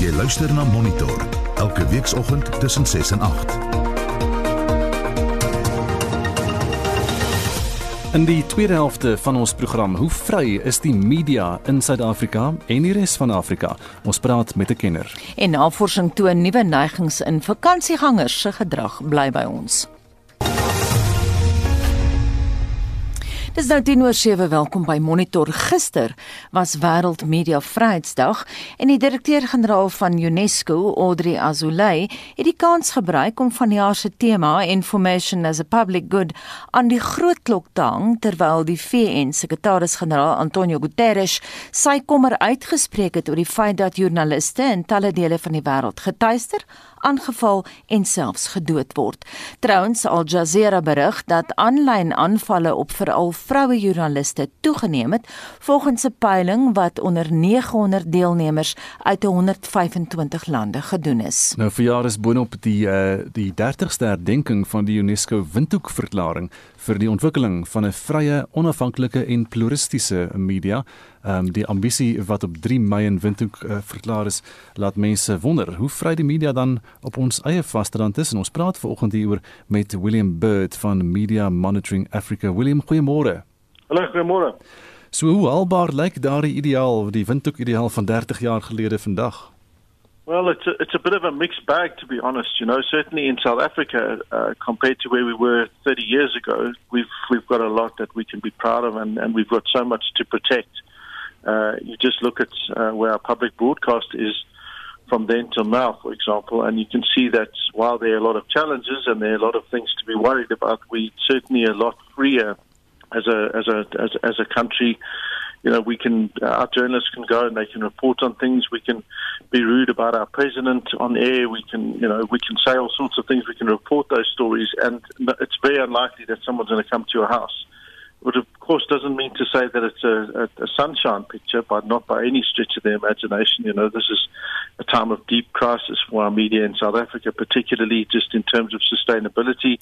Jy luister na Monitor elke weekoggend tussen 6 en 8. In die tweede helfte van ons program, hoe vry is die media in Suid-Afrika en die res van Afrika? Ons praat met 'n kenner. En navorsing toon nuwe neigings in vakansiegangers se gedrag bly by ons. Dis nou 10:07. Welkom by Monitor. Gister was Wêreld Media Vryheidsdag en die direkteur-generaal van UNESCO, Audrey Azoulay, het die kans gebruik om vanjaar se tema Information as a Public Good aan die groot klok te hang terwyl die VN-sekretaris-generaal Antonio Guterres sy kommer uitgespreek het oor die feit dat joernaliste in talle dele van die wêreld getuister aangeval en selfs gedood word. Trouwens Al Jazeera berig dat aanlyn aanvalle op veral vroue joernaliste toegeneem het volgens 'n peiling wat onder 900 deelnemers uit 125 lande gedoen is. Nou vir jare is boonop die uh, die 30ste herdenking van die UNESCO Windhoek verklaring vir die ontwikkeling van 'n vrye, onafhanklike en pluralistiese media. Ehm um, die ambisie wat op 3 Mei in Windhoek uh, verklaar is, laat mense wonder hoe vry die media dan op ons eie vasteland is. En ons praat vanoggend hieroor met William Bird van Media Monitoring Africa. William, goeiemôre. Hallo, goeiemôre. So hoe haalbaar lyk daardie ideaal, die Windhoek ideaal van 30 jaar gelede vandag? Well, it's a, it's a bit of a mixed bag, to be honest. You know, certainly in South Africa, uh, compared to where we were 30 years ago, we've we've got a lot that we can be proud of, and, and we've got so much to protect. Uh, you just look at uh, where our public broadcast is from then till now, for example, and you can see that while there are a lot of challenges and there are a lot of things to be worried about, we certainly a lot freer as a as a as, as a country you know, we can, uh, our journalists can go and they can report on things. We can be rude about our president on air. We can, you know, we can say all sorts of things. We can report those stories. And it's very unlikely that someone's going to come to your house. But of course, doesn't mean to say that it's a, a, a sunshine picture, but not by any stretch of the imagination. You know, this is a time of deep crisis for our media in South Africa, particularly just in terms of sustainability.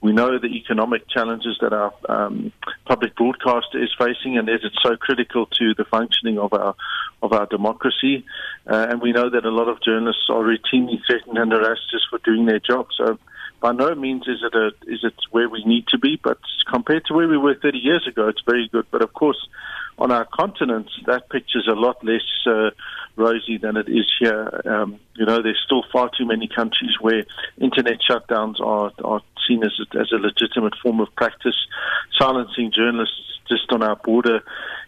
We know the economic challenges that our um, public broadcaster is facing, and it's so critical to the functioning of our of our democracy. Uh, and we know that a lot of journalists are routinely threatened and harassed just for doing their job. So, by no means is it a is it where we need to be, but compared to where we were 30 years ago, it's very good. But of course, on our continent, that picture's a lot less. Uh, rosy than it is here. Um, you know, there's still far too many countries where internet shutdowns are, are seen as a, as a legitimate form of practice. Silencing journalists just on our border,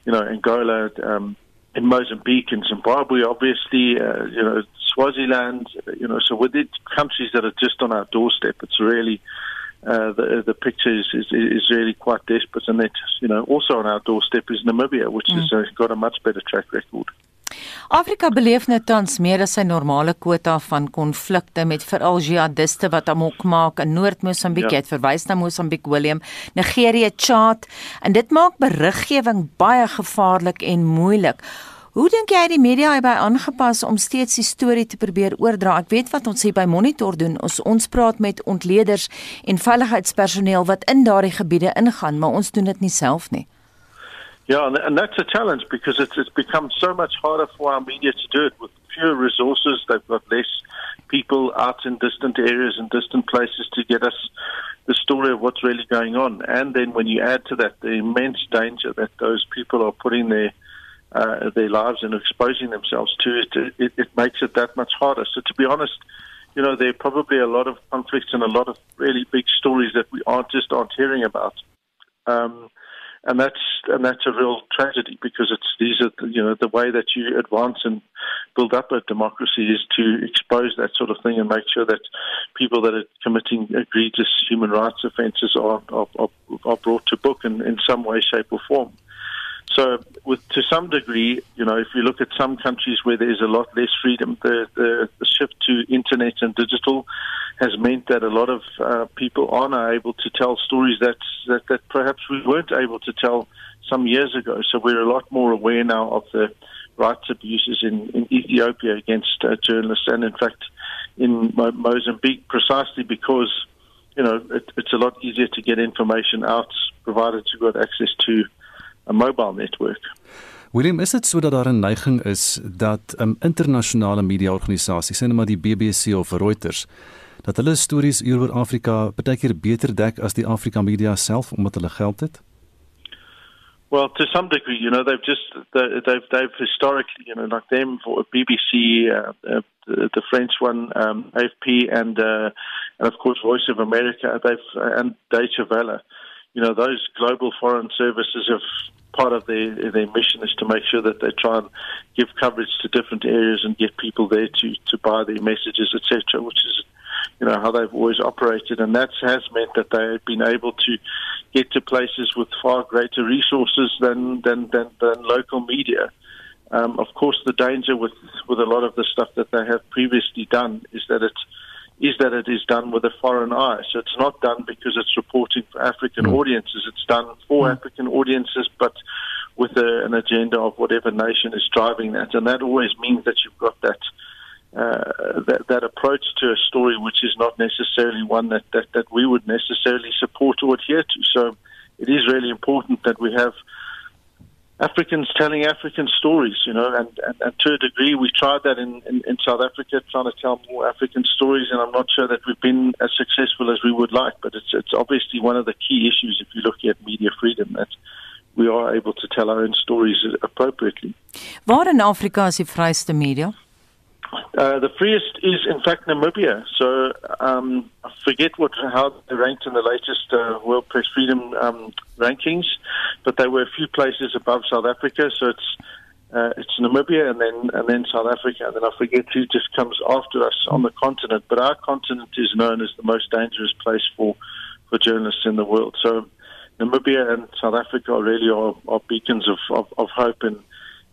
you know, Angola, um, in Mozambique and Zimbabwe, obviously, uh, you know, Swaziland, you know, so with the countries that are just on our doorstep, it's really uh, the the picture is, is is really quite desperate, and that you know also on our doorstep is Namibia, which mm. has uh, got a much better track record. Afrika beleef nou tans meer as sy normale kwota van konflikte met veral jihadiste wat amok maak in Noord-Mosambiek. Ja. Jy het verwys na Mosambiek, Willem, Nigerië, Chad en dit maak beriggewing baie gevaarlik en moeilik. Hoe dink jy die media het by aangepas om steeds die storie te probeer oordra? Ek weet wat ons hier by Monitor doen. Ons ons praat met ontleeders en veiligheidspersoneel wat in daardie gebiede ingaan, maar ons doen dit nie self nie. Yeah, and, and that's a challenge because it's, it's become so much harder for our media to do it with fewer resources. They've got less people out in distant areas and distant places to get us the story of what's really going on. And then when you add to that the immense danger that those people are putting their uh, their lives and exposing themselves to, it, it, it makes it that much harder. So to be honest, you know, there are probably a lot of conflicts and a lot of really big stories that we aren't just aren't hearing about. Um, and that's and that's a real tragedy because it's these are you know the way that you advance and build up a democracy is to expose that sort of thing and make sure that people that are committing egregious human rights offences are, are are brought to book in, in some way, shape, or form. So, with to some degree, you know, if you look at some countries where there is a lot less freedom, the, the, the shift to internet and digital has meant that a lot of uh, people are now able to tell stories that, that that perhaps we weren't able to tell some years ago. So we're a lot more aware now of the rights abuses in, in Ethiopia against uh, journalists, and in fact in Mo- Mozambique, precisely because you know it, it's a lot easier to get information out provided you've got access to a mobile network. William, is dit sodat daar 'n neiging is dat um, internasionale media-organisasies, sien maar die BBC of Reuters, dat hulle stories oor Afrika baie keer beter dek as die Afrika media self omdat hulle geld het? Well, to some degree, you know, they've just they've they've historically, you know, like them for BBC, uh, uh, the, the French one, um, AFP, and uh, and of course Voice of America, they've uh, and Deutsche Welle. You know, those global foreign services have part of their their mission is to make sure that they try and give coverage to different areas and get people there to to buy their messages, etc. Which is you know how they've always operated, and that has meant that they've been able to get to places with far greater resources than than than, than local media. Um, of course, the danger with with a lot of the stuff that they have previously done is that it's is that it is done with a foreign eye. So it's not done because it's reporting for African mm. audiences. It's done for mm. African audiences, but with a, an agenda of whatever nation is driving that. And that always means that you've got that. Uh, that, that approach to a story, which is not necessarily one that, that, that we would necessarily support or adhere to. So it is really important that we have Africans telling African stories, you know, and, and, and to a degree we tried that in, in, in, South Africa, trying to tell more African stories, and I'm not sure that we've been as successful as we would like, but it's, it's obviously one of the key issues if you look at media freedom, that we are able to tell our own stories appropriately. Waar in Afrika is die vryste media? Uh, the freest is, in fact, Namibia. So um, I forget what how they ranked in the latest uh, World Press Freedom um, rankings, but they were a few places above South Africa. So it's uh, it's Namibia and then and then South Africa, and then I forget who just comes after us on the continent. But our continent is known as the most dangerous place for for journalists in the world. So Namibia and South Africa really are, are beacons of, of, of hope and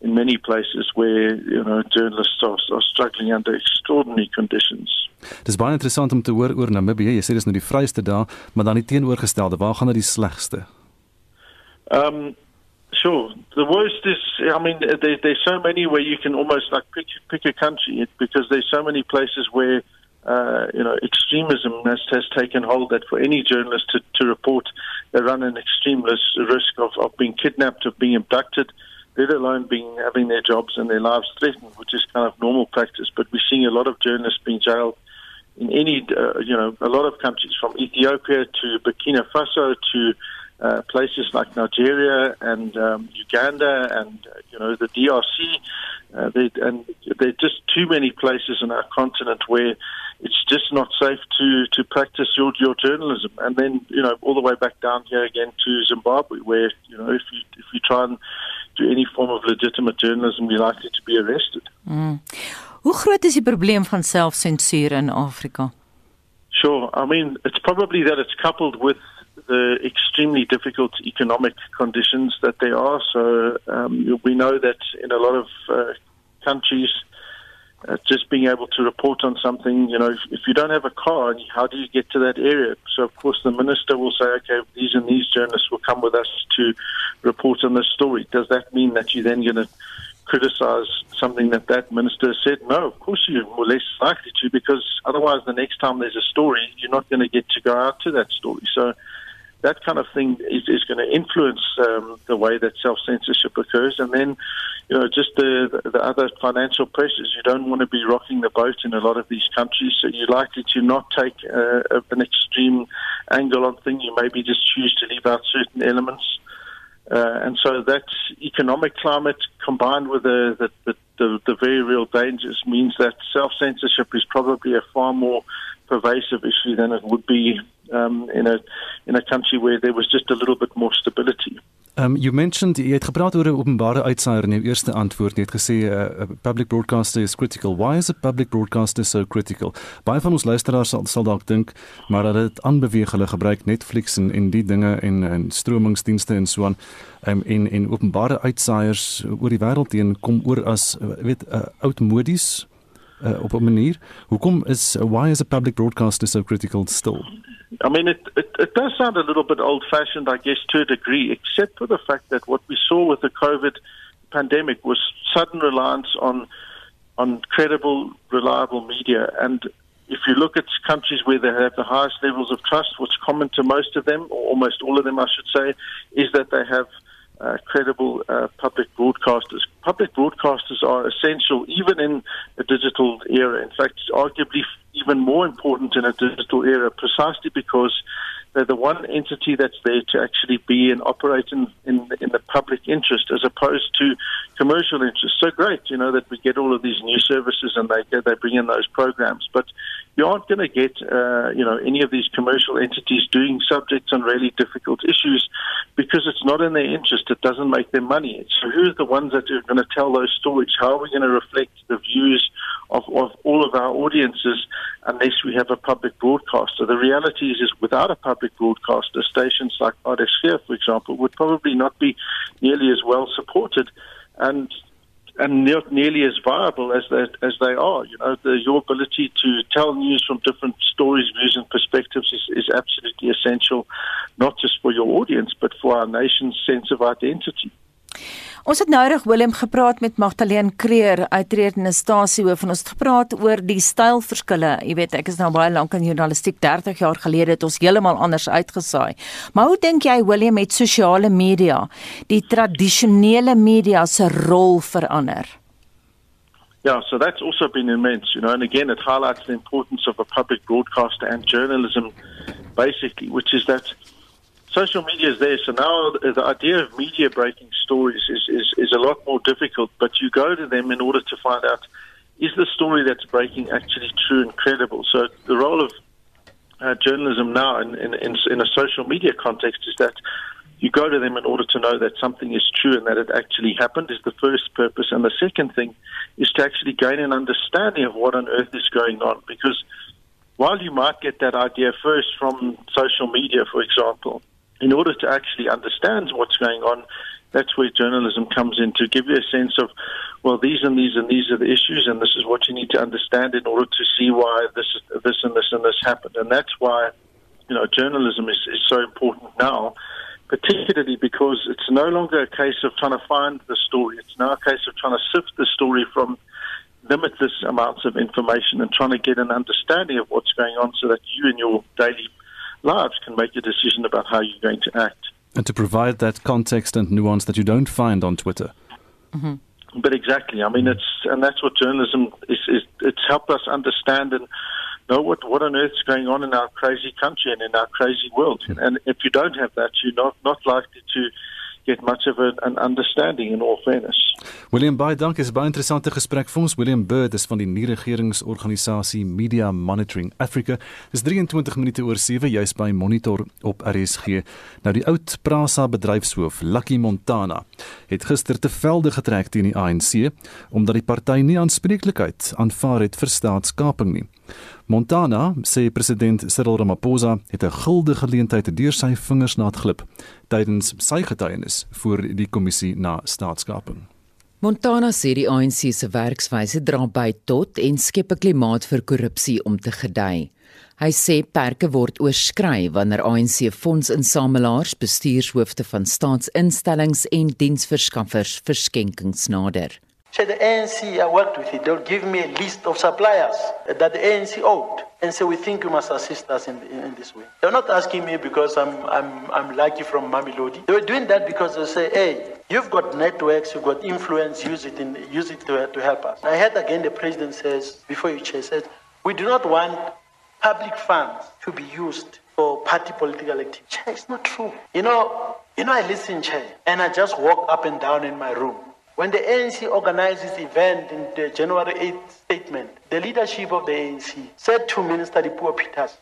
in many places where you know journalists are, are struggling under extraordinary conditions. Dis baie interessant om te hoor oor Namibië. Jy sê dis nou die vryste daar, maar dan die teenoorgestelde. Waar gaan dit die slegste? Um sure. The worst is I mean there there's so many where you can almost like pick pick a country because there's so many places where uh, you know, extremism has, has taken hold that for any journalist to, to report, they run an extreme risk of, of being kidnapped, of being abducted, uh, let alone being having their jobs and their lives threatened, which is kind of normal practice. But we're seeing a lot of journalists being jailed in any, uh, you know, a lot of countries from Ethiopia to Burkina Faso to uh, places like Nigeria and um, Uganda and uh, you know the DRC. Uh, they, and there are just too many places in our continent where it's just not safe to to practice your your journalism. And then you know all the way back down here again to Zimbabwe, where you know if you if you try and do any form of legitimate journalism, you're likely to be arrested. Mm. Hoe groot is die probleem van selfsensuur in Afrika? Sure. I mean, it's probably that it's coupled with the extremely difficult economic conditions that they are. So um, we know that in a lot of uh, countries, uh, just being able to report on something, you know, if, if, you don't have a car, how do you get to that area? So, of course, the minister will say, okay, these and these journalists will come with us to report on this story. Does that mean that you're then going to criticize something that that minister said? No, of course you're less likely to, because otherwise, the next time there's a story, you're not going to get to go out to that story. So, that kind of thing is, is going to influence um, the way that self censorship occurs. And then, you know, just the, the other financial pressures. You don't want to be rocking the boat in a lot of these countries, so you're likely to not take uh, an extreme angle on things. You maybe just choose to leave out certain elements. Uh, and so that economic climate combined with the, the, the, the, the very real dangers means that self censorship is probably a far more pervasive issue than it would be um, in a in a country where there was just a little bit more stability. Um you mentioned jy het gepraat oor 'n openbare uitsaier in jou eerste antwoord. Jy het gesê 'n uh, public broadcaster is critical. Why is a public broadcaster so critical? Baie van ons luisteraars sal sal dalk dink maar dat dit aanbeweeg hulle gebruik Netflix en en die dinge en en stromingsdienste en so aan. Um en en openbare uitsaiers oor die wêreld heen kom oor as weet uh, oudmodies uh, op 'n manier. Hoekom is why is a public broadcaster so critical still? I mean, it, it, it does sound a little bit old fashioned, I guess, to a degree, except for the fact that what we saw with the COVID pandemic was sudden reliance on on credible, reliable media. And if you look at countries where they have the highest levels of trust, what's common to most of them, or almost all of them, I should say, is that they have uh, credible uh, public broadcasters. Public broadcasters are essential even in a digital era. In fact, arguably even more important in a digital era precisely because they're the one entity that's there to actually be and operate in, in, in the public interest as opposed to commercial interest. So great, you know, that we get all of these new services and they they bring in those programs, but you aren't going to get, uh, you know, any of these commercial entities doing subjects on really difficult issues because it's not in their interest. It doesn't make them money. So who's the ones that are going to tell those stories? How are we going to reflect the views of, of all of our audiences unless we have a public broadcaster? The reality is, is without a public broadcaster, stations like RSG, for example, would probably not be nearly as well supported. And and not nearly as viable as they, as they are. You know, the, your ability to tell news from different stories, views, and perspectives is, is absolutely essential, not just for your audience, but for our nation's sense of identity. Ons het nouig Willem gepraat met Magdalene Creer, uitredende stasiehoof en ons het gepraat oor die stylverskille. Jy weet, ek is nou baie lank in journalistiek, 30 jaar gelede het ons heeltemal anders uitgesaai. Maar hoe dink jy Willem met sosiale media, die tradisionele media se rol verander? Yeah, so that's also been immense, you know, and again, it highlights the importance of a public broadcaster and journalism, basically, which is that social media is there. So now the idea of media breaking stories is, is, is a lot more difficult, but you go to them in order to find out is the story that's breaking actually true and credible. So the role of uh, journalism now in, in, in, in a social media context is that you go to them in order to know that something is true and that it actually happened is the first purpose. And the second thing is to actually gain an understanding of what on earth is going on. Because while you might get that idea first from social media, for example, in order to actually understand what's going on, that's where journalism comes in to give you a sense of, well, these and these and these are the issues, and this is what you need to understand in order to see why this, this and this and this happened. And that's why, you know, journalism is, is so important now, particularly because it's no longer a case of trying to find the story. It's now a case of trying to sift the story from limitless amounts of information and trying to get an understanding of what's going on so that you in your daily lives can make a decision about how you're going to act. And to provide that context and nuance that you don't find on Twitter. Mm-hmm. But exactly, I mean, it's and that's what journalism is. is it's helped us understand and know what what on earth is going on in our crazy country and in our crazy world. Mm-hmm. And if you don't have that, you're not not likely to get much of a, an understanding in all fairness. William baie dankie, is baie interessante gesprek vir ons. William Bird is van die nie-regeringsorganisasie Media Monitoring Africa. Dis 23 minute oor 7 juis by Monitor op RSG. Nou die oud Prasa bedryfshoof, Lucky Montana, het gister te velde getrek teen die ANC omdat die party nie aanspreeklikheid aanvaar het vir staatskaping nie. Montana sê president Cyril Ramaphosa het 'n guldige geleentheid deur sy vingers laat glip tydens sy getuienis voor die kommissie na staatskaping. Montana sê die ANC se werkswyse dra by tot en skep 'n klimaat vir korrupsie om te gedei. Hy sê perke word oorskry wanneer ANC fondsinsamelaars, bestuurshoofde van staatsinstellings en diensverskaffers verskenkings nader. Say the ANC I worked with it, they'll give me a list of suppliers that the ANC owed. And so we think you must assist us in, in, in, this way. They're not asking me because I'm, I'm, I'm lucky from Mamelodi. They were doing that because they say, hey, you've got networks, you've got influence, use it, in, use it to, to help us. I heard again the president says, before you chair, we do not want public funds to be used for party political activity. Chair, it's not true. You know, you know, I listen, Chair, and I just walk up and down in my room. When the ANC organized this event in the January 8th statement, the leadership of the ANC said to Minister Dipuo Peters,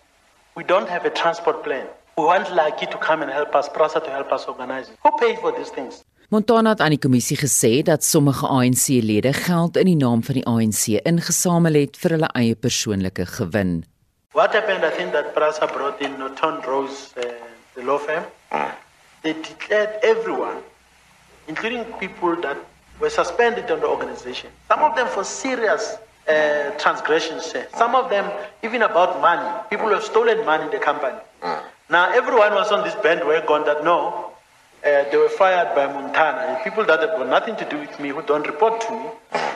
we don't have a transport plan. We want Lucky to come and help us, Prasa to help us organize it. Who paid for these things? Montana het aan die kommissie gesê dat sommige ANC-lede geld in die naam van die ANC ingesamel het vir hulle eie persoonlike gewin. What happened I think that Prasa brought in Norton Rose uh, the law firm. Ah. They declared everyone including people that were suspended on the organization. Some of them for serious uh, transgressions. Some of them even about money. People who have stolen money in the company. Mm. Now everyone was on this bandwagon that no, uh, they were fired by Montana. People that have got nothing to do with me, who don't report to me.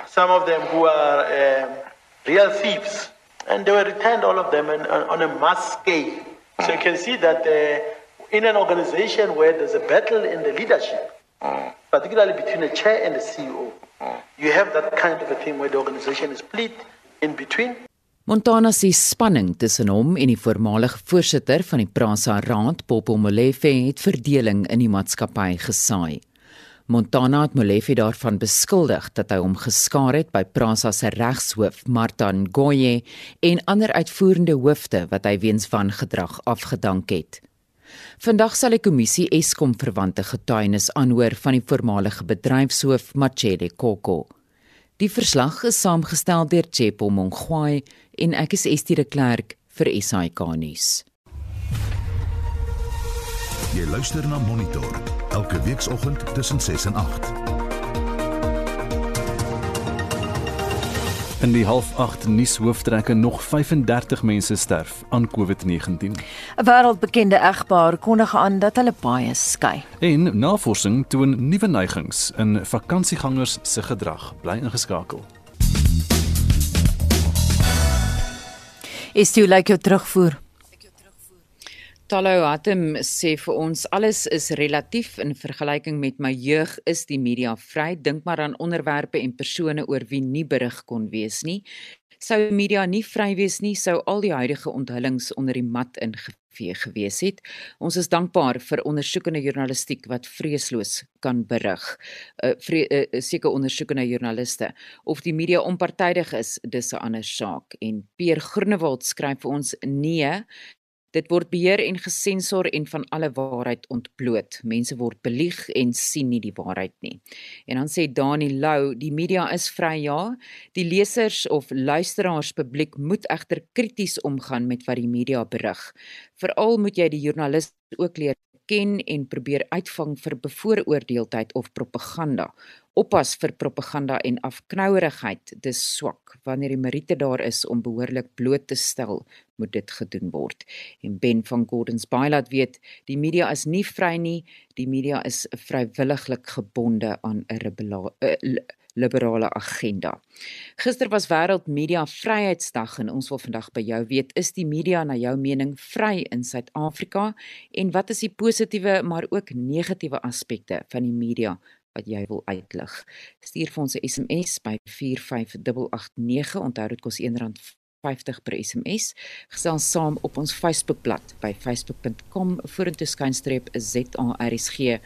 Some of them who are um, real thieves. And they were returned, all of them, on, on a mass scale. So you can see that uh, in an organization where there's a battle in the leadership, particularly between the chair and the CEO. You have that kind of a thing where the organization is split in between. Montana se spanning tussen hom en die voormalige voorsitter van die Prasa Raad, Popo Molefe, het verdeling in die maatskappy gesaai. Montana het Molefe daarvan beskuldig dat hy hom geskaar het by Prasa se regshoof, Martha Ngoye, en ander uitvoerende hoofde wat hy weens wangedrag afgedank het. Vandag sal die kommissie Eskom verwante getuienis aanhoor van die voormalige bedryfshoof, Machede Koko. Die verslag is saamgestel deur Chepo Mongwai en ek is Estie de Klerk vir SAK nuus. Jy luister na Monitor elke weekoggend tussen 6 en 8. In die half 8 nuus hooftrekke nog 35 mense sterf aan COVID-19. 'n Wêreldbekende egpaar kondig aan dat hulle baie skei. En navorsing toon nuwe neigings in vakansiegangers se gedrag. Bly ingeskakel. Is jy like jou terugvoer? Talou Hatem sê vir ons alles is relatief in vergelyking met my jeug is die media vry. Dink maar aan onderwerpe en persone oor wie nie berig kon wees nie. Sou media nie vry wees nie, sou al die huidige onthullings onder die mat ingevee gewees het. Ons is dankbaar vir ondersoekende journalistiek wat vreesloos kan berig. uh, vre, uh, Seker ondersoekende joernaliste of die media onpartydig is, dis 'n ander saak. En Peer Groenewald skryf vir ons: "Nee, Dit word beheer en gesensor en van alle waarheid ontbloot. Mense word belieg en sien nie die waarheid nie. En dan sê Dani Lou, die media is vry ja. Die lesers of luisteraars publiek moet egter krities omgaan met wat die media berig. Veral moet jy die joernalis ook leer ken en probeer uitvang vir bevooroordeeldheid of propaganda. Oppas vir propaganda en afknouerigheid, dis swak. Wanneer die meriete daar is om behoorlik bloot te stel, moet dit gedoen word. En Ben van Gordons Bay laat weet, die media is nie vry nie, die media is vrywilliglik gebonde aan 'n liberale agenda. Gister was wêreld media vryheidsdag en ons wil vandag by jou weet, is die media na jou mening vry in Suid-Afrika en wat is die positiewe maar ook negatiewe aspekte van die media wat jy wil uitlig. Stuur vir ons 'n SMS by 45889. Onthou dit kos R1.50 per SMS. Gesels saam op ons Facebookblad by facebook.com vorentoe skynstreep ZARSG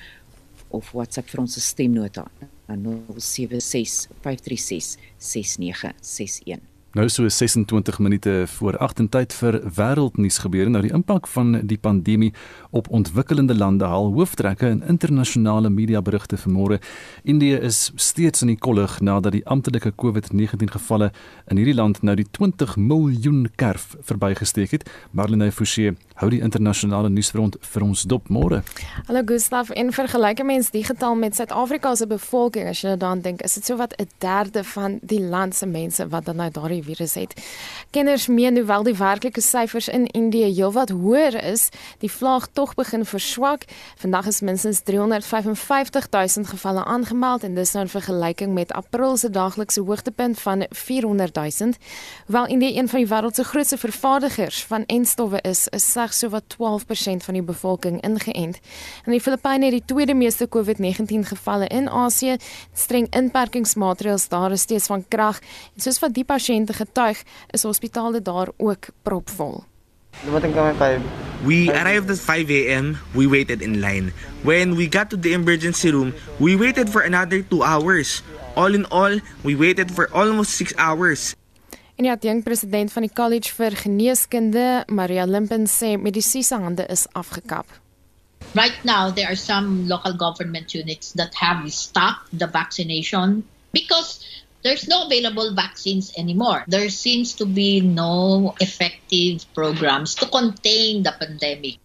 of WhatsApp vir ons stemnota na 076 536 6961. Nou so 26 minute voor 8 en tyd vir wêreldnuus gebeure. Nou die impak van die pandemie op ontwikkelende lande haal hooftrekke in internasionale mediaberigte vanmôre. Indië is steeds in die kollig nadat die amptelike COVID-19 gevalle in hierdie land nou die 20 miljoen kerf verbygesteek het. Marlene Forsie hou die internasionale nuusfront vir ons dop môre. Hallo Gustaf, in vergelyking mens die getal met Suid-Afrika se bevolking, as jy nou dan dink, is dit so wat 'n derde van die land se mense wat dan nou daardie virus het. Kenners meen hoewel die werklike syfers in Indië heelwat hoër is, die vlaag tog begin verswak. Vandag is minstens 355 000 gevalle aangemeld en dis nou in vergelyking met April se daaglikse hoogtepunt van 400 000. Hoewel Indië een van die wêreld se grootste vervaardigers van enstowwe is, is slegs sowat 12% van die bevolking ingeënt. En die Filippyne het die tweede meeste COVID-19 gevalle in Asië. Streng inperkingsmaatreëls daar is steeds van krag. En soos wat die pasiënte getuig, is hospitale daar ook propvol. We arrived at 5 a.m. We waited in line. When we got to the emergency room, we waited for another 2 hours. All in all, we waited for almost 6 hours. En ja, die president van die College vir Geneeskunde, Maria Limpen sê medisiese hande is afgekap. Right now there are some local government units that have stopped the vaccination because there's no available vaccines anymore. There seems to be no effective programs to contain the pandemic.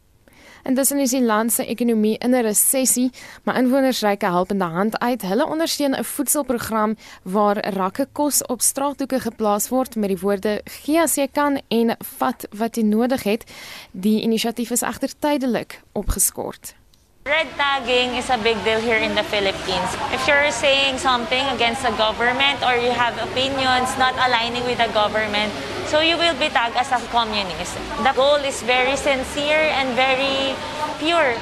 En dis is die land se ekonomie in 'n resessie, maar inwoners reik 'n helpende hand uit. Hulle ondersteun 'n voedselprogram waar rakke kos op straathoeke geplaas word met die woorde gee as jy kan en vat wat jy nodig het. Die inisiatief is egter tydelik opgeskort. Red tagging is a big deal here in the Philippines. If you're saying something against the government or you have opinions not aligning with the government, so you will be tagged as a communist. The goal is very sincere and very pure.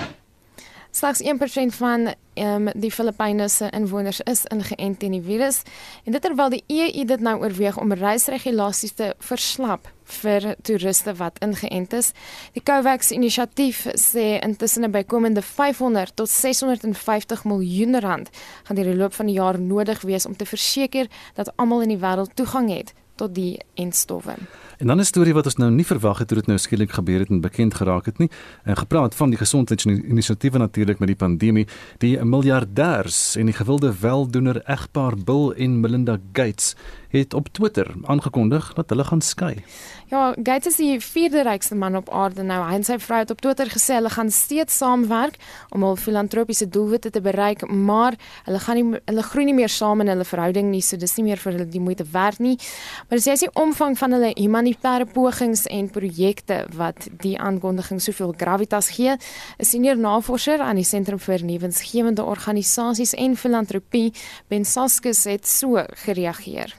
Slegs 1% van um, die Filippyne se inwoners is ingeënt teen die virus en dit terwyl die EU dit nou oorweeg om reisregulasies te verslap vir toeriste wat ingeënt is. Die COVAX inisiatief sê intussen 'n bykomende 500 tot 650 miljoen rand gaan deur die loop van die jaar nodig wees om te verseker dat almal in die wêreld toegang het tot die enstowwe. En dan 'n storie wat ons nou nie verwag het toe dit nou skielik gebeur het en bekend geraak het nie. En gepraat van die gesondheidsinisiatiewe natuurlik met die pandemie, die miljardêers en die gewilde weldoener egpaar Bill en Melinda Gates het op Twitter aangekondig dat hulle gaan skei. Ja, Gates is die vierde rykste man op aarde nou. Hy en sy vrou het op Twitter gesê hulle gaan steeds saamwerk om hul filantropiese doelwitte te bereik, maar hulle gaan nie hulle groei nie meer saam in hulle verhouding nie, so dis nie meer vir hulle die moeite werd nie. Maar dis is die omvang van hulle humanitêre pogings en projekte wat die aankondiging soveel gravitas gee. 'n Senior navorser aan die Sentrum vir Nuwensgewende Organisasies en Filantropie, Ben Saskes het so gereageer.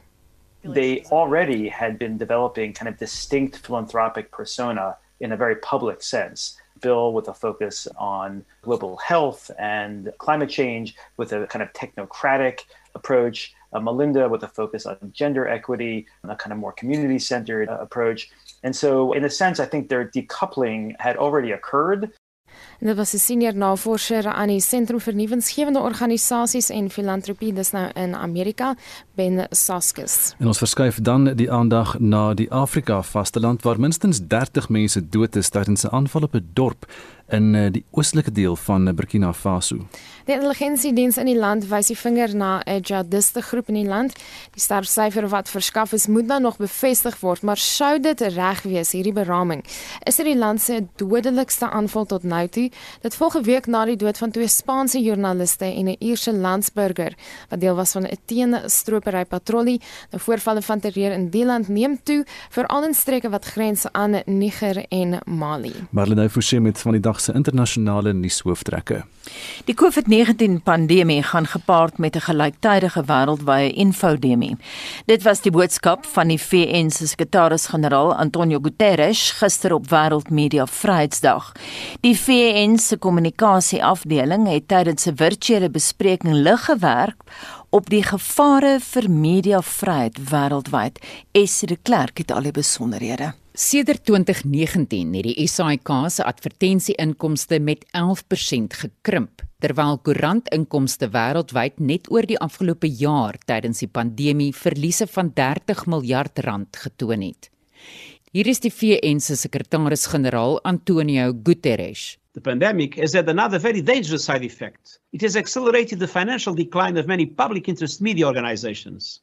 they already had been developing kind of distinct philanthropic persona in a very public sense. Bill with a focus on global health and climate change with a kind of technocratic approach. Uh, Melinda with a focus on gender equity, a kind of more community centered uh, approach. And so, in a sense, I think their decoupling had already occurred. En dit was 'n senior navorser aan die Sentrum vir Nuwensgewende Organisasies en Filantropie dis nou in Amerika, Ben Saskis. En ons verskuif dan die aandag na die Afrika vasteland waar minstens 30 mense dood is tydens 'n aanval op 'n dorp in eh, die oostelike deel van Burkina Faso. Die intelligensiediens in die land wys die vinger na 'n jihadiste groep in die land. Die sterfsyfer wat verskaf is, moet nou nog bevestig word, maar sou dit reg wees hierdie beraming, is dit die land se dodelikste aanval tot nou toe. Dit volg 'n week na die dood van twee Spaanse joernaliste en 'n Ierse landsburger wat deel was van 'n teenstropery patrollie. Nou voorvalle van terreur in die land neem toe, veral in streke wat grens aan Niger en Mali. Marlene Forsie met van die dag se internasionale nuushooftrekke. Die COVID-19 pandemie gaan gepaard met 'n gelyktydige wêreldwye infodemie. Dit was die boodskap van die VN se sekretaris-generaal Antonio Guterres gister op Wêreldmedia Vryheidsdag. Die VN se kommunikasieafdeling het tydens 'n virtuele bespreking lig gewerk op die gevare vir mediavryheid wêreldwyd. Esie de Klerk het al die besonderhede. Sedert 2019 het die SAIK se advertensieinkomste met 11% gekrimp, terwyl koerantinkomste wêreldwyd net oor die afgelope jaar tydens die pandemie verliese van 30 miljard rand getoon het. Hier is die VN se sekretaris-generaal Antonio Guterres. The pandemic has had another very dangerous side effect. It has accelerated the financial decline of many public interest media organizations.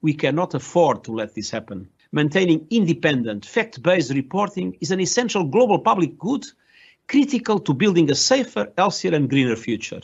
We cannot afford to let this happen. maintaining independent, fact based reporting is an essential global public good critical to building a safer, healthier, and greener future.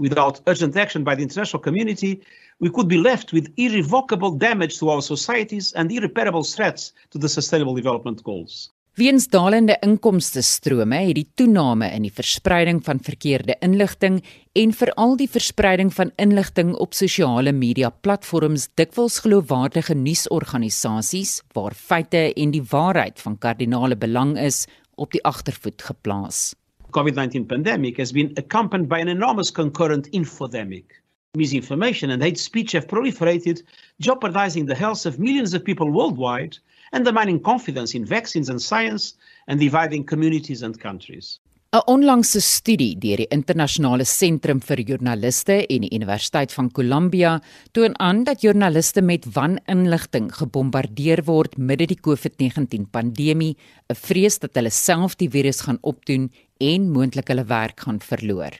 Without urgent action by the international community, we could be left with irrevocable damage to our societies and irreparable threats to the Sustainable Development Goals. Weens dalende inkomste strome het die toename in die verspreiding van verkeerde inligting en veral die verspreiding van inligting op sosiale media platforms dikwels geloofwaardige nuusorganisasies waar feite en die waarheid van kardinale belang is op die agtervoet geplaas. COVID-19 pandemic has been accompanied by an enormous concurrent infodemic. Misinformation and hate speech have proliferated, jeopardizing the health of millions of people worldwide undermining confidence in vaccines and science and dividing communities and countries. 'n Onlangse studie deur die Internasionale Sentrum vir Joernaliste en die Universiteit van Columbia toon aan dat joernaliste met waninligting gebombardeer word midde die COVID-19 pandemie, 'n vrees dat hulle self die virus gaan opdoen en moontlik hulle werk gaan verloor.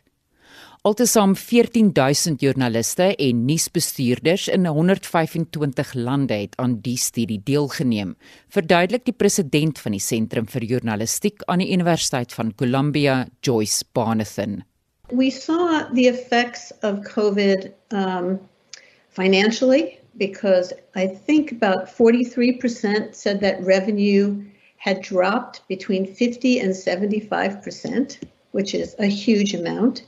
Altesaam 14000 joernaliste en nuusbestuurders in 125 lande het aan die studie deelgeneem, verduidelik die president van die Sentrum vir Journalistiek aan die Universiteit van Columbia, Joyce Barnathan. We saw the effects of COVID um, financially because I think about 43% said that revenue had dropped between 50 and 75%, which is a huge amount.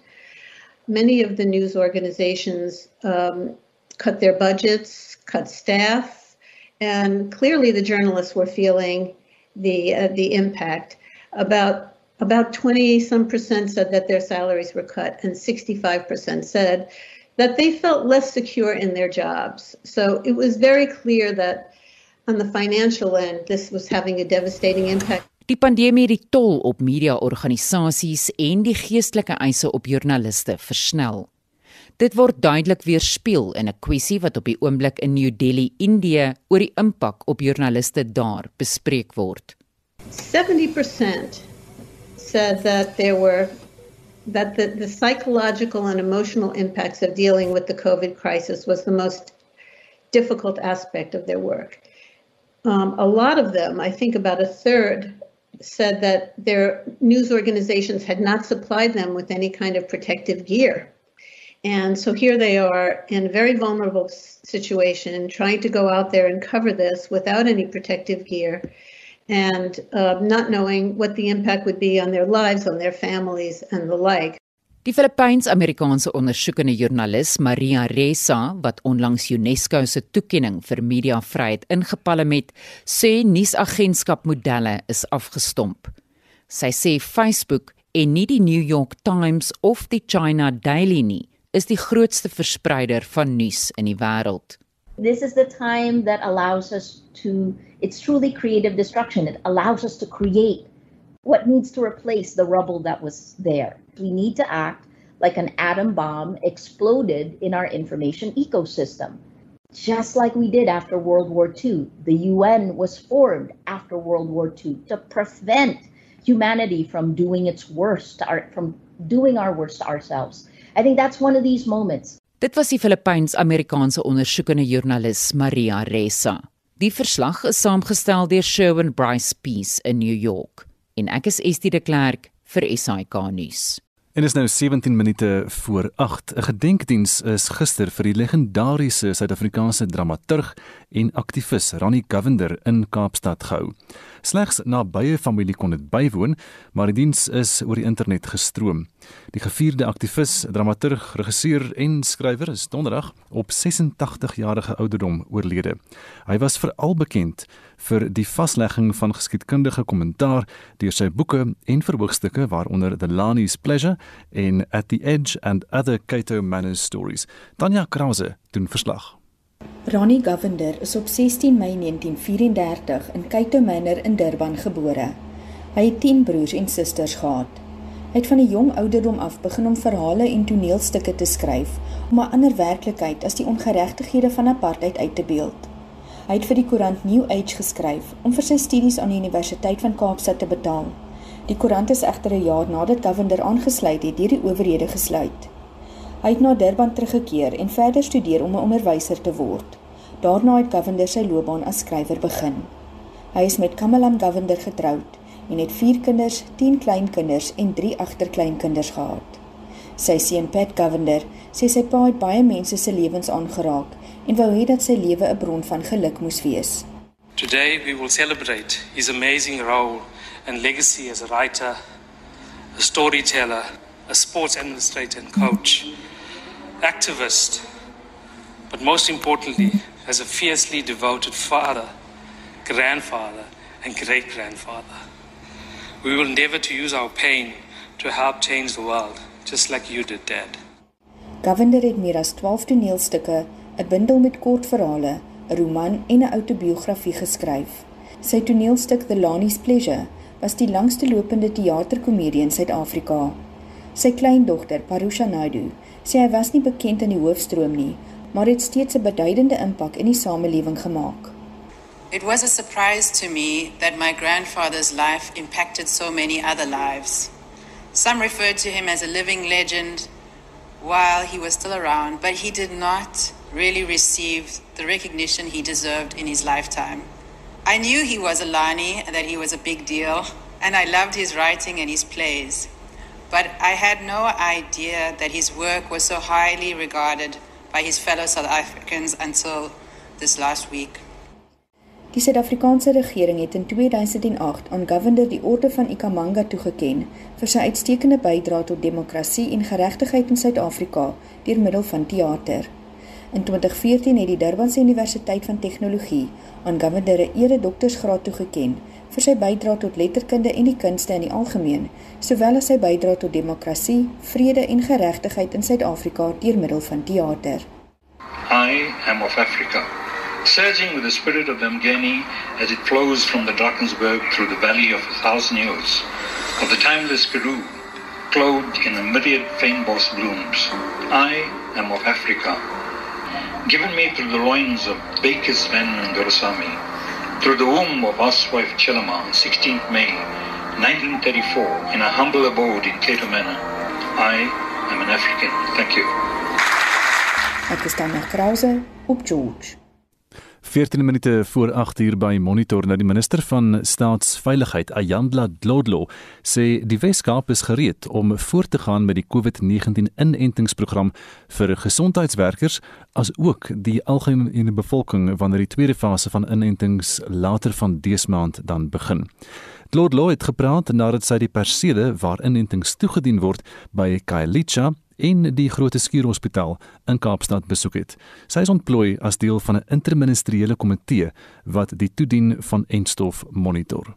Many of the news organizations um, cut their budgets, cut staff, and clearly the journalists were feeling the uh, the impact. About about 20 some percent said that their salaries were cut, and 65% said that they felt less secure in their jobs. So it was very clear that on the financial end, this was having a devastating impact. Die pandemie het die tol op media-organisasies en die geestelike eise op joernaliste versnel. Dit word duidelik weerspieël in 'n kwessie wat op die oomblik in New Delhi, Indië, oor die impak op joernaliste daar bespreek word. 70% said that there were that the, the psychological and emotional impacts of dealing with the COVID crisis was the most difficult aspect of their work. Um, a lot of them, I think about a third, said that their news organizations had not supplied them with any kind of protective gear. And so here they are in a very vulnerable situation, trying to go out there and cover this without any protective gear and uh, not knowing what the impact would be on their lives, on their families, and the like. Die Filippyns-Amerikaanse ondersoekende joernalis Maria Ressa, wat onlangs UNESCO se toekenning vir mediavryheid ingepalem het, sê nuusagentskapmodelle is afgestomp. Sy sê Facebook en nie die New York Times of die China Daily nie, is die grootste verspreider van nuus in die wêreld. This is the time that allows us to it's truly creative destruction. It allows us to create what needs to replace the rubble that was there. We need to act like an atom bomb exploded in our information ecosystem. Just like we did after World War II. The UN was formed after World War II to prevent humanity from doing its worst, from doing our worst to ourselves. I think that's one of these moments. Dit was die Filippyns-Amerikaanse ondersoekende joernalis Maria Ressa. Die verslag is saamgestel deur Sherwin Bryce Peace in New York en ek is Estie de Klerk vir SAK nuus. En is nou 17 minute voor 8. 'n Gedenkdiens is gister vir die legendariese Suid-Afrikaanse dramaturg en aktivis Ronnie Govender in Kaapstad gehou. Slegs nabye familie kon dit bywoon, maar die diens is oor die internet gestroom. Die gevierde aktivis, dramaturg, regisseur en skrywer is donderdag op 86 jarige ouderdom oorlede. Hy was veral bekend vir die vaslegging van geskiedkundige kommentaar deur sy boeke en verhoogstukke waaronder The Lani's Pleasure en At the Edge and Other Cato Manor Stories. Tanya Krause doen verslag. Ronnie Govender is op 16 Mei 1934 in Cato Manor in Durban gebore. Hy het 10 broers en susters gehad. Hy het van 'n jong ouderdom af begin om verhale en toneelstukke te skryf om 'n ander werklikheid as die ongeregtighede van apartheid uit te beeld. Hy het vir die koerant New Age geskryf om vir sy studies aan die Universiteit van Kaapstad te betaal. Die koerant is egter 'n jaar nadat Govender aangesluit het, deur die owerhede gesluit. Hy het na Durban teruggekeer en verder studeer om 'n onderwyser te word. Daarna het Govender sy loopbaan as skrywer begin. Hy is met Kamalan Govender getroud en het 4 kinders, 10 kleinkinders en 3 agterkleinkinders gehad. Sy seun Pat Govender sê sy pa het baie mense se lewens aangeraak en wou hê dat sy lewe 'n bron van geluk moes wees. Today we will celebrate his amazing role and legacy as a writer, a storyteller, a sports administrator and coach. activist, but most importantly, as a fiercely devoted father, grandfather, and great grandfather. We will endeavor to use our pain to help change the world, just like you did, Dad. Govender het meer as 12 toneelstukke, 'n bundel met kortverhale, 'n roman en 'n outobiografie geskryf. Sy toneelstuk The Lani's Pleasure was die langste lopende teaterkomedie in Suid-Afrika. Sy kleindogter, Parusha Naidu, sê hy was nie bekend in die hoofstroom nie, maar het steeds 'n beduidende impak in die samelewing gemaak. It was a surprise to me that my grandfather's life impacted so many other lives. Some referred to him as a living legend while he was still around, but he did not really receive the recognition he deserved in his lifetime. I knew he was a Lani and that he was a big deal, and I loved his writing and his plays. but I had no idea that his work was so highly regarded by his fellow South Africans until this last week. Die Suid-Afrikaanse regering het in 2008 aan Govender die Orde van Ikamanga toegeken vir sy uitstekende bydrae tot demokrasie en geregtigheid in Suid-Afrika deur middel van teater. In 2014 het die Durbanse Universiteit van Tegnologie aan Govender 'n ere doktorsgraad toegeken vir sy bydrae tot letterkunde en die kunste in die algemeen, sowel as sy bydrae tot demokrasie, vrede en geregtigheid in Suid-Afrika deur middel van teater. I am of Africa, surging with the spirit of Mgeni as it flows from the Drakensberg through the valley of a thousand hills, of the timeless Karoo, clothed in a myriad feinboss blooms. I am of Africa, given me through the loins of Baker's men and Dorasami, through the womb of housewife Chelama on 16th May 1934 in a humble abode in Cato Manor. I am an African. Thank you. Ek is Tanya Krause op George. 14 minute voor 8 uur by Monitor nou die minister van staatsveiligheid Ayandla Dlodlo sê die Weskaap is gereed om voort te gaan met die COVID-19 inentingsprogram vir gesondheidswerkers as ook die algemene bevolking wanneer die tweede fase van inentings later van dese maand dan begin. Dlodlo het gepraat nadat sy die persele waar inentings toegedien word by Kailicha en die Grote Skuurhospitaal in Kaapstad besoek het. Sy is ontplooi as deel van 'n interministeriële komitee wat die toedien van entstof monitor.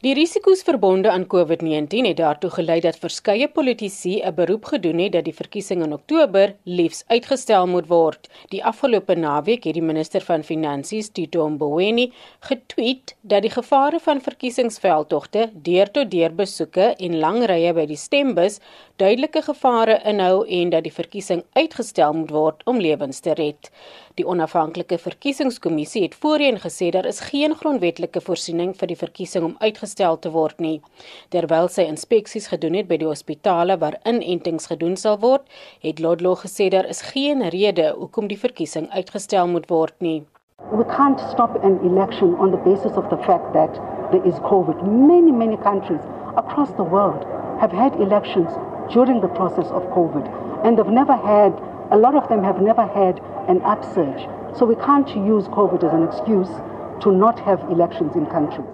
Die risiko's verbonde aan COVID-19 het daartoe gelei dat verskeie politici 'n beroep gedoen het dat die verkiesing in Oktober liefs uitgestel moet word. Die afgelope naweek het die minister van Finansies, Tito Mboweni, getweet dat die gevare van verkiesingsveldtogte, deur-tot-deur besoeke en lang rye by die stembus duidelike gevare inhou en dat die verkiesing uitgestel moet word om lewens te red. Die onafhanklike verkiesingskommissie het voorheen gesê daar is geen grondwetlike voorsiening vir die verkiesing om uitgestel te word nie. Terwyl sy inspeksies gedoen het by die hospitale waar inentings gedoen sal word, het Lodlo gesê daar is geen rede hoekom die verkiesing uitgestel moet word nie. We can't stop an election on the basis of the fact that there is COVID. Many, many countries across the world have had elections during the process of COVID, and they've never had, a lot of them have never had an upsurge. So we can't use COVID as an excuse to not have elections in countries.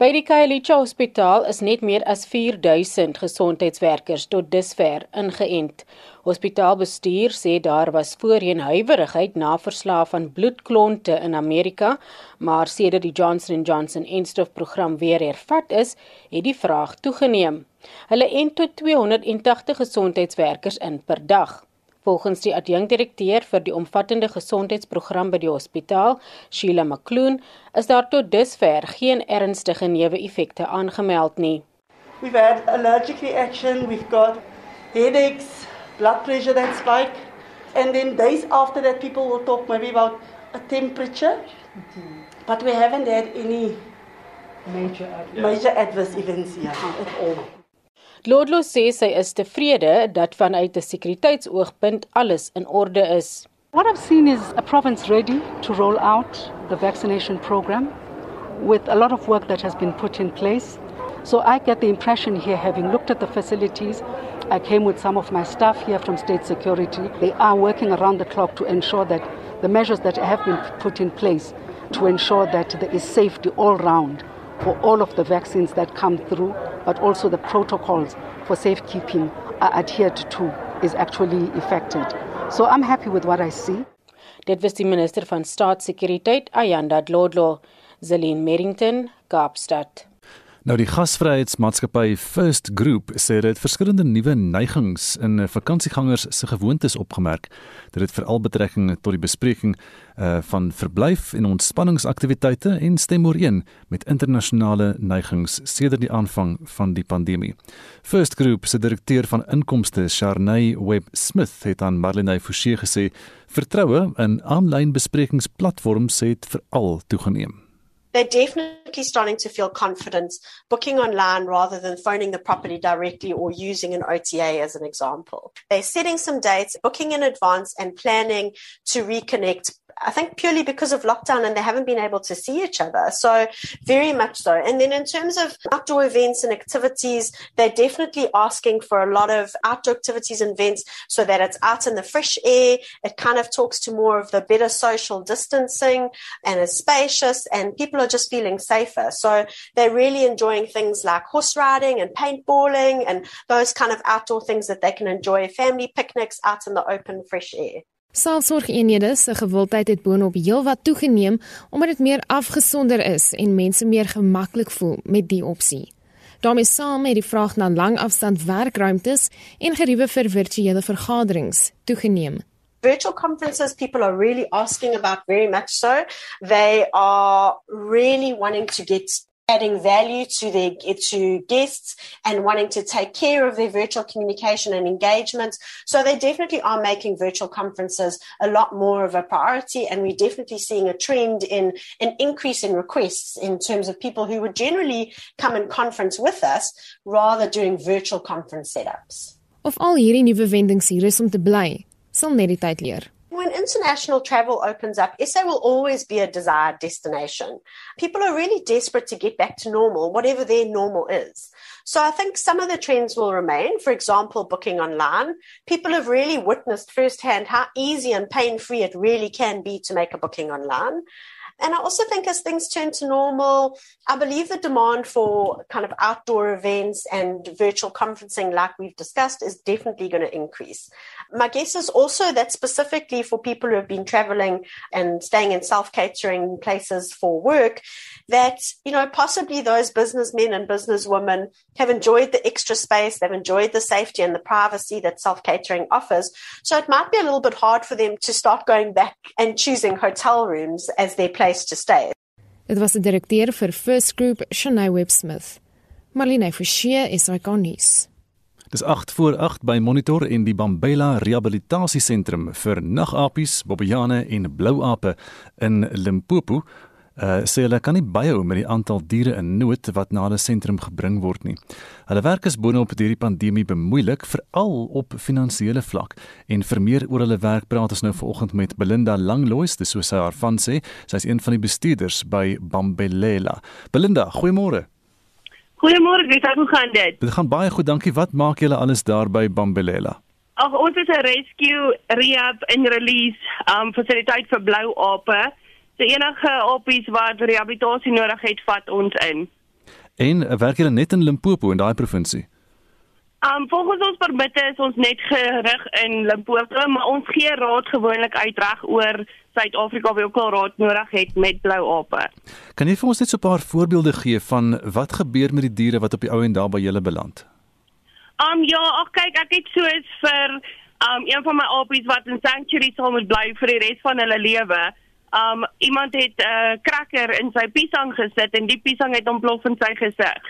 By die Khayelitsha Hospitaal is net meer as 4000 gesondheidswerkers tot dusver ingeënt. Hospitaalbestuur sê daar was voorheen huiwerigheid na verslae van bloedklonte in Amerika, maar sedert die Johnson & Johnson enstofprogram weer hervat is, het die vraag toegeneem. Hulle ent tot 280 gesondheidswerkers in per dag. Volgens die adjunkdirekteur vir die omvattende gesondheidsprogram by die hospitaal, Sheila McCloon, is daar tot dusver geen ernstige neeweffekte aangemeld nie. We've had allergic reaction, we've got headaches, blood pressure that spike, and then days after that people will talk maybe about a temperature. But we haven't had any major adverse, major adverse events here at all. Lodlo sê sy is tevrede dat vanuit 'n sekuriteitsoogpunt alles in orde is. What I've seen is a province ready to roll out the vaccination program with a lot of work that has been put in place. So I get the impression here, having looked at the facilities, I came with some of my staff here from state security. They are working around the clock to ensure that the measures that have been put in place to ensure that there is safety all round for all of the vaccines that come through, but also the protocols for safekeeping are adhered to is actually effected. So I'm happy with what I see. Dit was die minister van staatssekuriteit Ayanda Dlodlo, Zelin Merrington, Kaapstad. Nou die gasvryheidsmaatskappy First Group sê dit verskillende nuwe neigings in vakansiegangers se gewoontes opgemerk. Dit het veral betrekking tot die bespreking uh, van verblyf en ontspanningsaktiwiteite en stem ooreen met internasionale neigings sedert die aanvang van die pandemie. First Group se direkteur van inkomste, Sharnay Webb Smith, het aan Marlene Forsie gesê: "Vertroue in aanlyn besprekingsplatforms het veral toegeneem." They're definitely starting to feel confident booking online rather than phoning the property directly or using an OTA as an example. They're setting some dates, booking in advance, and planning to reconnect I think purely because of lockdown and they haven't been able to see each other. So, very much so. And then, in terms of outdoor events and activities, they're definitely asking for a lot of outdoor activities and events so that it's out in the fresh air. It kind of talks to more of the better social distancing and it's spacious, and people are just feeling safer. So, they're really enjoying things like horse riding and paintballing and those kind of outdoor things that they can enjoy, family picnics out in the open, fresh air. Selfsorgeenhede se gewildheid het boonop heelwat toegeneem omdat dit meer afgesonder is en mense meer gemaklik voel met die opsie. daarmee saam het die vraag na langafstand werkruimtes en geriewe vir virtuele vergaderings toegeneem. virtual conferences people are really asking about very much so they are really wanting to get adding value to their to guests and wanting to take care of their virtual communication and engagement. So they definitely are making virtual conferences a lot more of a priority, and we're definitely seeing a trend in an increase in requests in terms of people who would generally come and conference with us rather doing virtual conference setups. Of al hierdie nuwe wendings hier is om te bly, sal net die tyd leer. When international travel opens up, SA will always be a desired destination. People are really desperate to get back to normal, whatever their normal is. So I think some of the trends will remain. For example, booking online. People have really witnessed firsthand how easy and pain free it really can be to make a booking online. And I also think as things turn to normal, I believe the demand for kind of outdoor events and virtual conferencing, like we've discussed, is definitely going to increase. My guess is also that specifically for people who have been traveling and staying in self catering places for work, that, you know, possibly those businessmen and businesswomen have enjoyed the extra space, they've enjoyed the safety and the privacy that self catering offers. So it might be a little bit hard for them to start going back and choosing hotel rooms as their place place to stay. Dit was die direkteur vir First Group, Shanae Websmith. Marlene Forsie is hy kan nuus. Dis 8 voor 8 by Monitor en die Bambela Rehabilitasiesentrum vir nagapies, bobbejane en blouape in Limpopo uh sê hulle kan nie byhou met die aantal diere in nood wat na hulle sentrum gebring word nie. Hulle werk is boonop deur die pandemie bemoeilik, veral op finansiële vlak. En vir meer oor hulle werk praat ons nou vanoggend met Belinda Langlois, dis soos sy haar van sê. Sy's een van die bestuurders by Bambelela. Belinda, goeiemôre. Goeiemôre, hoe gaan dit? Dit gaan baie goed, dankie. Wat maak julle alles daar by Bambelela? Ag, ons is 'n rescue, rehab en release um fasiliteit vir blou ape. So enige oppies wat rehabilitasie nodig het, vat ons in. En werk julle net in Limpopo in daai provinsie? Um volgens ons permitte is ons net gerig in Limpopo, maar ons gee raad gewoonlik uit reg oor Suid-Afrika wie ook al raad nodig het met blou ape. Kan jy vir ons net so 'n paar voorbeelde gee van wat gebeur met die diere wat op die ou en daar by julle beland? Um ja, ag kyk, ek het soos vir um een van my apies wat in sanctuary sal moet bly vir die res van hulle lewe um iemand het 'n uh, cracker in sy piesang gesit en die piesang het ontplof in sy gesig.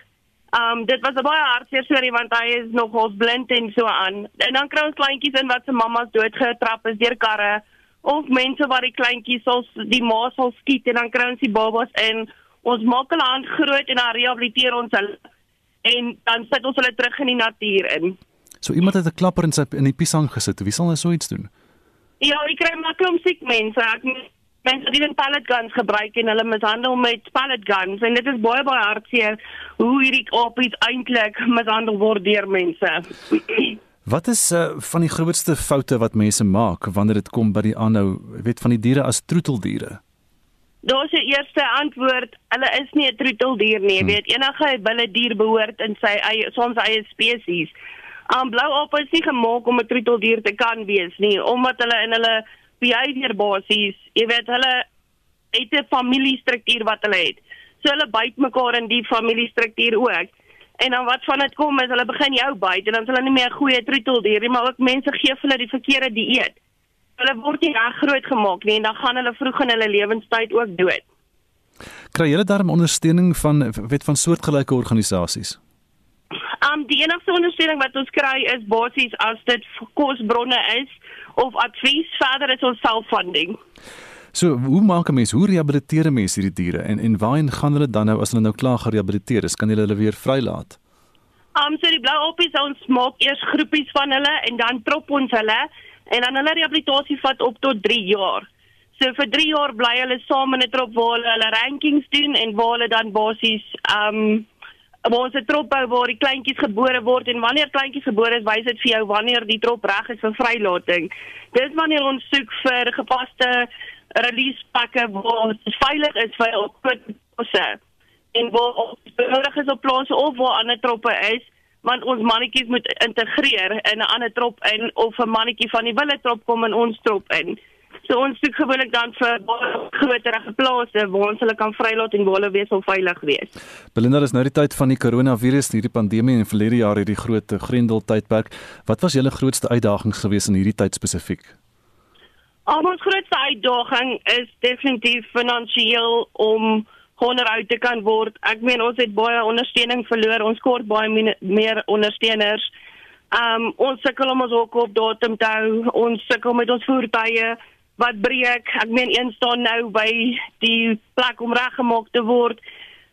Um dit was 'n baie hartseer storie want hy is nog ons blind en so aan. En dan kry ons kleintjies in wat se mammas doodgetrap is deur karre of mense wat die kleintjies sal die ma sal skiet en dan kry ons die babas in. Ons maak hulle hand groot en dan rehabiliteer ons hulle en dan sit ons hulle terug in die natuur in. So iemand het 'n klapper in sy in die piesang gesit. Wie sal nou so iets doen? Ja, ek kry maar klomp siek mense. Ek mense die pallet guns gebruik en hulle mishandel met pallet guns en dit is baie baie hartseer hoe hierdie apies eintlik mishandel word deur mense. Wat is uh, van die grootste foute wat mense maak wanneer dit kom by die aanhou, weet van die diere as troeteldiere? Daar's 'n eerste antwoord, hulle is nie 'n troeteldier nie, hmm. weet enige wilde dier behoort in sy eie soms eie spesies. Um blou ape is nie gemaak om 'n troeteldier te kan wees nie, omdat hulle in hulle behavior basies, jy weet hulle het 'n familiestruktuur wat hulle het. So hulle byt mekaar in die familiestruktuur ook. En dan wat van dit kom is hulle begin jou byt en dan is hulle nie meer 'n goeie troeteldier nie, maar ook mense gee hulle die verkeerde dieet. Hulle word nie reg groot gemaak nie en dan gaan hulle vroeg in hulle lewenstyd ook dood. Kry julle daarom ondersteuning van weet van soortgelyke organisasies? Um die enigste ondersteuning wat ons kry is basies as dit kosbronne is of advies verder is ons self-funding. So, hoe maak 'n mens, hoe rehabiliteer 'n mens hierdie diere en en waarheen gaan hulle dan nou as hulle nou klaar gerehabiliteer is? Kan jy hulle weer vrylaat? Um so die blou oppies ons maak eers groepies van hulle en dan trop ons hulle en dan hulle rehabilitasie vat op tot 3 jaar. So vir 3 jaar bly hulle saam in 'n trop waar hulle hulle rankings doen en waar hulle dan basies um waar ons 'n trop bou waar die kleintjies gebore word en wanneer kleintjies gebore is, wys dit vir jou wanneer die trop reg is vir vrylating. Dis wanneer ons soek vir gepaste release pakke waar dit veilig is vir op posse en waar ons benodig is op plase of waar ander troppe is want ons mannetjies moet integreer in 'n ander trop in of 'n mannetjie van die wille trop kom in ons trop in. So ons soek gewoonlik dan vir groterige plase waar ons hulle kan vrylaat en waar hulle wees of veilig wees. Belinda is nou die tyd van die koronavirus, hierdie pandemie en verlede jaar hierdie groot Grendel tydperk. Wat was julle grootste uitdagings gewees in hierdie tyd spesifiek? Ons grootste uitdaging is definitief finansiëel om onderhou te kan word. Ek meen ons het baie ondersteuning verloor. Ons kort baie meer ondersteuners. Um ons sukkel om ons hokke op datum te hou. Ons sukkel met ons voertuie wat breek. Ek meen een staan nou by die plek om reggemaak te word.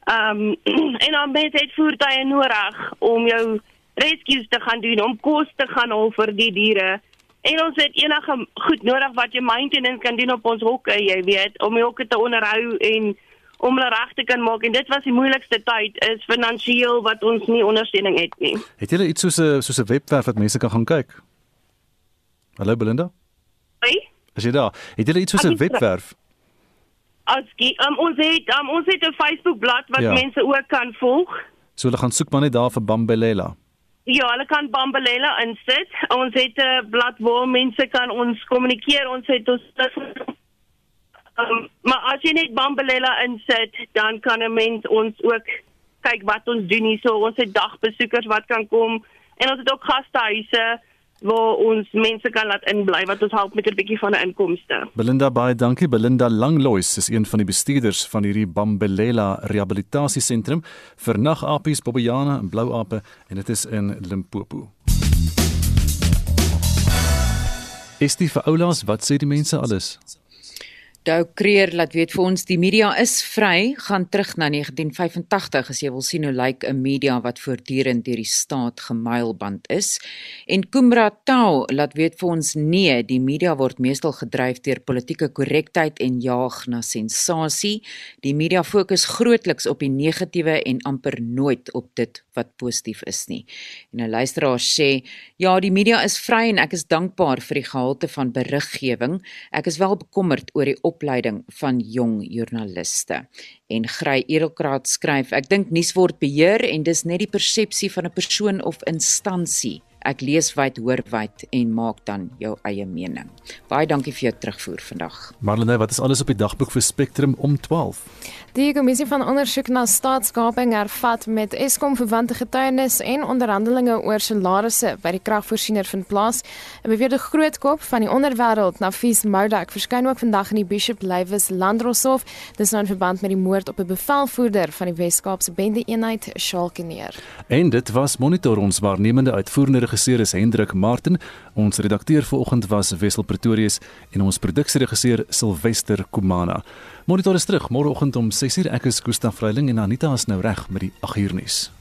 Um en dan met dit voertuie nodig om jou rescues te gaan doen, om kos te gaan haal vir die diere. En ons het enige goed nodig wat jy maintenance kan doen op ons hokke, jy weet, om die hokke te onderhou en om hulle reg te kan maak en dit was die moeilikste tyd is finansiëel wat ons nie ondersteuning het nie. Het julle iets soos 'n soos 'n webwerf wat mense kan gaan kyk? Hallo Belinda? Hey? Is jy daar? Het julle iets soos 'n webwerf? As um, ons het um, ons het 'n Facebook bladsy wat ja. mense ook kan volg. So hulle gaan soek maar net daar vir Bambelela. Ja, hulle kan Bambelela insit. Ons het 'n blad waar mense kan ons kommunikeer. Ons het ons Um, maar as jy net Bambelela insit, dan kan 'n mens ons ook kyk wat ons doen hier. So ons het dagbesoekers wat kan kom en ons het ook gastehuise waar ons mense kan laat inbly wat ons help met 'n bietjie van 'n inkomste. Belinda baie dankie. Belinda Langlois is een van die bestuurders van hierdie Bambelela Rehabilitasiesentrum vir nagapies, bobbejane en blouape en dit is in Limpopo. Is dit vir oulaas wat sê die mense alles? Dou Kreer laat weet vir ons die media is vry, gaan terug na 1985 as jy wil sien hoe lyk 'n media wat voortdurend deur die staat gemuilband is. En Kumra Tau laat weet vir ons nee, die media word meestal gedryf deur politieke korrektheid en jaag na sensasie. Die media fokus grootliks op die negatiewe en amper nooit op dit wat positief is nie. En 'n luisteraar sê, "Ja, die media is vry en ek is dankbaar vir die gehalte van beriggewing. Ek is wel bekommerd oor die opleiding van jong joernaliste. En Grey Edelkraat skryf: Ek dink nuus word beheer en dis net die persepsie van 'n persoon of instansie. Ek lees wyd, hoor wyd en maak dan jou eie mening. Baie dankie vir jou terugvoer vandag. Marlene, wat is alles op die dagboek vir Spectrum om 12? Die kommissie van ondersoek na staatskaping hervat met Eskom verwante getuienis en onderhandelinge oor salarisse by die kragvoorsiener van plaas. 'n Beweerde grootkop van die onderwêreld, Nafis Moudak, verskyn ook vandag in die Bishop Lywes Landroshof. Dis nou in verband met die moord op 'n bevelvoerder van die Wes-Kaapse bende eenheid Shalkeneer. En dit was monitor ons waarnemende uitvoerende regisseur is Hendrik Martin, ons redakteur vanoggend was Wessel Pretorius en ons produksieregisseur Silwester Kumana. Monitor is terug môreoggend om 6:00. Ek is Gustaf Vreiling en Anita is nou reg met die 8uur nuus.